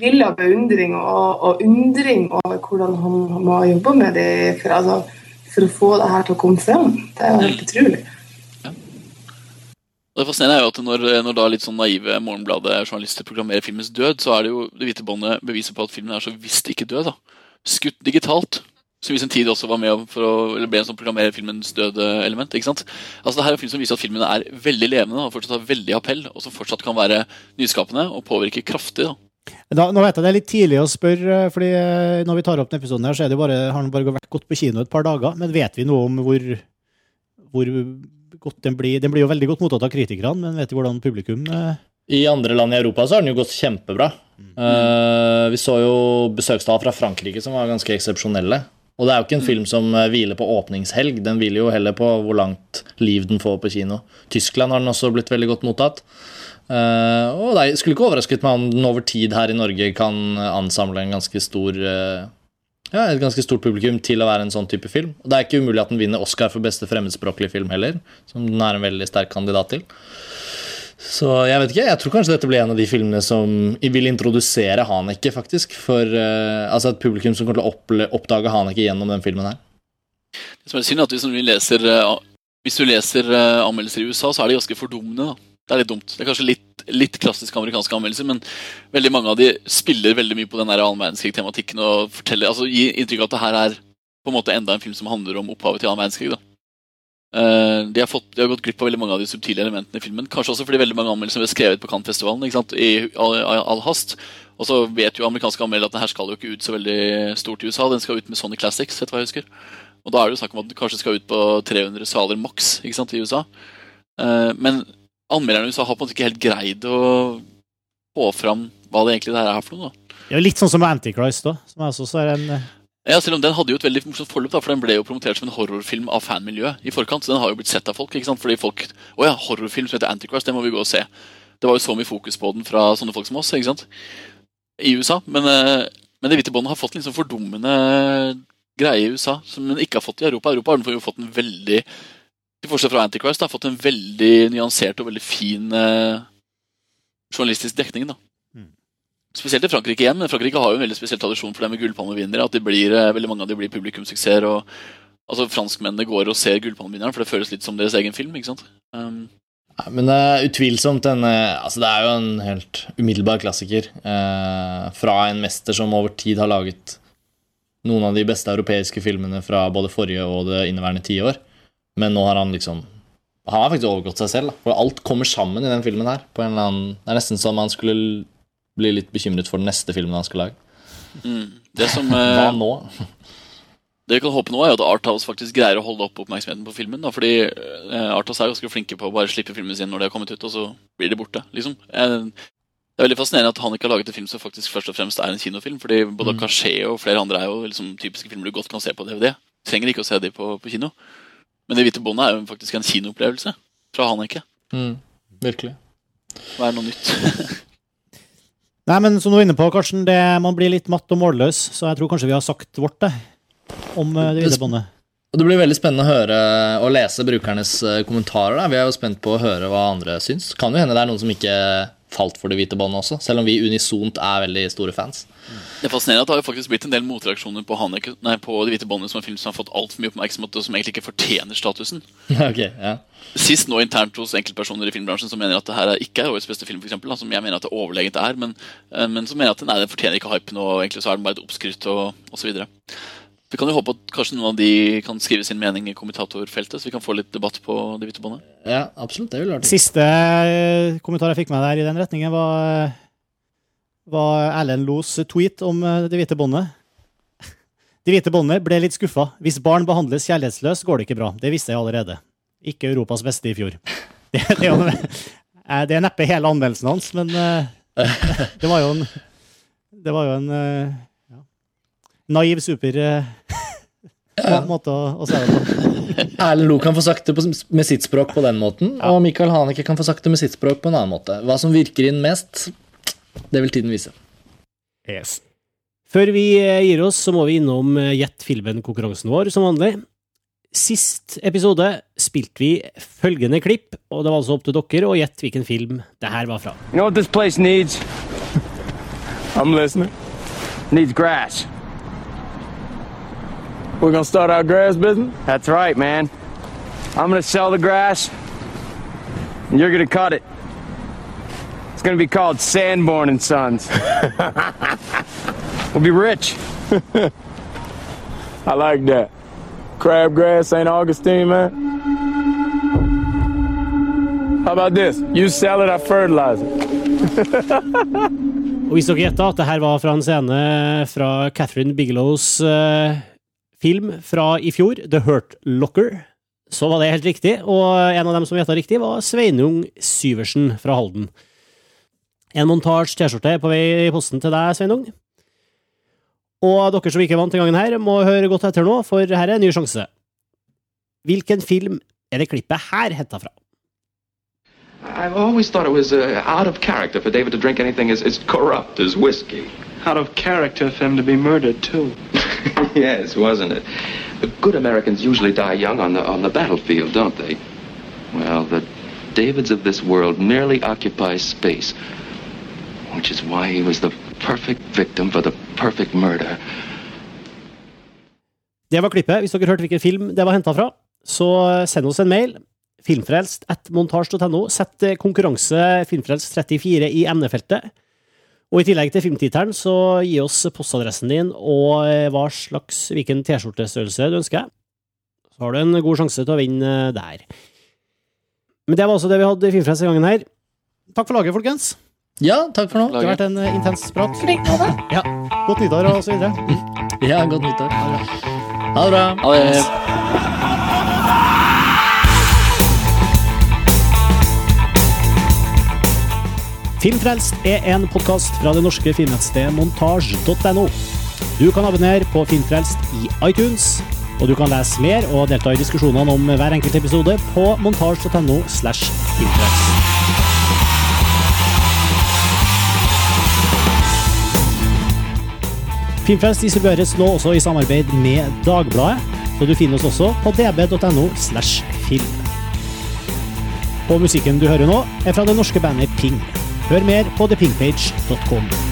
vill av beundring og, og undring over hvordan han, han må jobbe med det for, altså, for å få det her til å komme frem. Det er jo helt utrolig. Det fascinerende er jo at når, når da litt sånn naive Morgenbladet-journalister programmerer filmens død, så er det jo det hvite båndet beviset på at filmen er så visst ikke død. da. Skutt digitalt. Som i sin tid også var med for å eller ble en sånn programmere filmens død-element. ikke sant? Altså det her er en film som viser at filmen er veldig levende og fortsatt har veldig appell, og som fortsatt kan være nyskapende og påvirke kraftig. da. Da, nå vet jeg det er litt tidlig å spørre, eh, fordi eh, når vi tar opp denne episoden, her, så er det bare, har den bare gått på kino et par dager. Men vet vi noe om hvor, hvor godt den blir? Den blir jo veldig godt mottatt av kritikerne, men vet du hvordan publikum eh, I andre land i Europa så har den jo gått kjempebra. Eh, vi så jo besøkstall fra Frankrike som var ganske eksepsjonelle. Og det er jo ikke en film som eh, hviler på åpningshelg, den hviler jo heller på hvor langt liv den får på kino. Tyskland har den også blitt veldig godt mottatt. Uh, og det skulle ikke overrasket meg om den over tid her i Norge kan ansamle en ganske stor eh, ja, et ganske stort publikum til å være en sånn type film. Og det er ikke umulig at den vinner Oscar for beste fremmedspråklige film heller, som den er en veldig sterk kandidat til. Så jeg vet ikke, jeg tror kanskje dette blir en av de filmene som vil introdusere Haneke, faktisk. For uh, altså et publikum som kommer til å oppdage Haneke gjennom den filmen her. Det som er synd, er at hvis du leser, eh, hvis du leser uh, anmeldelser i USA, så er de ganske fordummende. da. Det er litt dumt. Det er kanskje litt, litt klassisk amerikanske anmeldelser, men veldig mange av de spiller veldig mye på den annen verdenskrig-tematikken og forteller, altså gir inntrykk av at det her er på en måte enda en film som handler om opphavet til annen verdenskrig. da. Eh, de, har fått, de har gått glipp av veldig mange av de subtile elementene i filmen. Kanskje også fordi veldig mange anmeldelser ble skrevet på Cannes-festivalen i all, all, hast. Og så vet jo amerikanske anmeldere at den her skal jo ikke ut så veldig stort i USA. Den skal ut med Sony Classics, etter hva jeg husker. Og da er det jo snakk om at den kanskje skal ut på 300 saler maks i USA. Eh, men anmelderne i USA har på en måte ikke helt greid å få fram hva det egentlig det her er for noe. da. Er litt sånn som Antichrist, da. Som er også er en eh, Ja, Selv om den hadde jo et veldig morsomt forløp, da, for den ble jo promotert som en horrorfilm av fanmiljøet i forkant. Så den har jo blitt sett av folk. ikke sant? Fordi folk Å ja, horrorfilm som heter Antichrist, det må vi gå og se. Det var jo så mye fokus på den fra sånne folk som oss ikke sant? i USA. Men, eh, men Det hvite båndet har fått en liksom fordummende greie i USA som den ikke har fått i Europa. Europa har den jo fått en veldig til forskjell fra Antichrist, har fått en veldig nyansert og veldig fin eh, journalistisk dekning. da. Mm. Spesielt i Frankrike igjen, men Frankrike har jo en veldig spesiell tradisjon for det med gullpalmevinnere. At de blir, eh, veldig mange av de blir publikumssuksesser. og altså Franskmennene går og ser gullpalmevinneren, for det føles litt som deres egen film. ikke sant? Um, Ja, Men det er utvilsomt en eh, Altså, det er jo en helt umiddelbar klassiker eh, fra en mester som over tid har laget noen av de beste europeiske filmene fra både forrige og det inneværende tiår. Men nå har han liksom Han har faktisk overgått seg selv. Da. For alt kommer sammen i den filmen her. På en eller annen, det er nesten som han skulle bli litt bekymret for den neste filmen han skal lage. Det som Hva eh, nå? Det vi kan håpe nå, er at Arthouse faktisk greier å holde opp oppmerksomheten på filmen. Da, fordi eh, Arthouse er ganske flinke på å bare slippe filmene sine når de har kommet ut, og så blir de borte. liksom. Eh, det er veldig fascinerende at han ikke har laget en film som faktisk først og fremst er en kinofilm. fordi både Caché og flere andre er jo liksom typiske filmer du godt kan se på DVD. Trenger ikke å se de på, på kino. Men Det hvite båndet er jo faktisk en kinoopplevelse fra Haneke. Mm, virkelig. Hva er noe nytt? Nei, men som du var inne på, Karsten, det, man blir litt matt og målløs, så jeg tror kanskje vi har sagt vårt, det. Om eh, det hvite båndet. Det blir veldig spennende å høre og lese brukernes eh, kommentarer. Da. Vi er jo spent på å høre hva andre syns. Kan jo hende det er noen som ikke falt for det hvite båndet også, selv om vi unisont er veldig store fans. Det er fascinerende at det har jo faktisk blitt en del motreaksjoner på, Haneke, nei, på Det hvite båndet, som en film som har fått altfor mye oppmerksomhet, og som egentlig ikke fortjener statusen. ok, ja. Sist nå internt hos enkeltpersoner i filmbransjen som mener at det her er ikke er årets beste film, for eksempel, da, som jeg mener at det overlegent er, men, eh, men som mener at nei, den fortjener ikke hypen, og egentlig så er den bare et oppskrytt og osv. Vi kan jo håpe at kanskje noen av de kan skrive sin mening i kommentatorfeltet, så vi kan få litt debatt på de hvite båndene. ja, absolutt. Det ville vært Siste eh, kommentar jeg fikk med der i den retningen, var, var Erlend Los tweet om eh, det hvite båndet. De hvite båndet ble litt skuffa. Hvis barn behandles kjærlighetsløst, går det ikke bra. Det visste jeg allerede. Ikke Europas beste i fjor. Det, det, er, jo, eh, det er neppe hele anmeldelsen hans, men eh, det var jo en Det var jo en eh, naiv, super må- måte å, å si det på. Erlend Lo kan få sagt det på, med sitt språk på den måten, og Michael Haneke kan få sagt det med sitt språk på en annen måte. Hva som virker inn mest, det vil tiden vise. Yes. Før vi eh, gir oss, så må vi innom eh, Gjett filmen-konkurransen vår, som vanlig. Sist episode spilte vi følgende klipp, og det var altså opp til dere å gjette hvilken film det her var fra. You know what this place needs? I'm listening. Needs grass. We're gonna start our grass business? That's right, man. I'm gonna sell the grass, and you're gonna cut it. It's gonna be called Sanborn and Sons. we'll be rich. I like that. Crabgrass, St. Augustine, man. How about this? You sell it, I fertilize it. Og hvis dere gjetta at det her var fra en scene fra Catherine Bigelows eh, film fra i fjor, The Hurt Locker, så var det helt riktig. Og en av dem som gjetta riktig, var Sveinung Syversen fra Halden. En montasje T-skjorte på vei i posten til deg, Sveinung. Og dere som ikke vant til gangen her, må høre godt etter nå, for her er en ny sjanse. Hvilken film er det klippet her henta fra? I've always thought it was uh, out of character for David to drink anything as, as corrupt as whiskey. Out of character for him to be murdered, too. yes, wasn't it? The good Americans usually die young on the on the battlefield, don't they? Well, the Davids of this world merely occupy space, which is why he was the perfect victim for the perfect murder. Det var klippet. Hvis dere hørte hvilken film det var henta fra, så send oss en mail. Filmfrelst at montasj.no. Sett konkurranse Filmfrelst 34 i emnefeltet. Og i tillegg til filmtittelen, så gi oss postadressen din og eh, hva slags, hvilken T-skjortestørrelse du ønsker. Så har du en god sjanse til å vinne eh, der. Men det var også det vi hadde i Filmfrelst denne gangen her. Takk for laget, folkens. Ja, takk for nå. Det har vært en eh, intens prat. Ja. Godt nyttår og så videre. Ja, godt nyttår. Ha det bra. Ha det. Filmfrelst er en podkast fra det norske filmnettstedet montasj.no. Du kan abonnere på Filmfrelst i iTunes, og du kan lese mer og delta i diskusjonene om hver enkelt episode på montasj.no slash filmfrelst. Filmfrelst distribueres nå også i samarbeid med Dagbladet, så du finner oss også på db.no slash film. Og musikken du hører nå, er fra det norske bandet Ping. Hør mer på thepinkpage.com.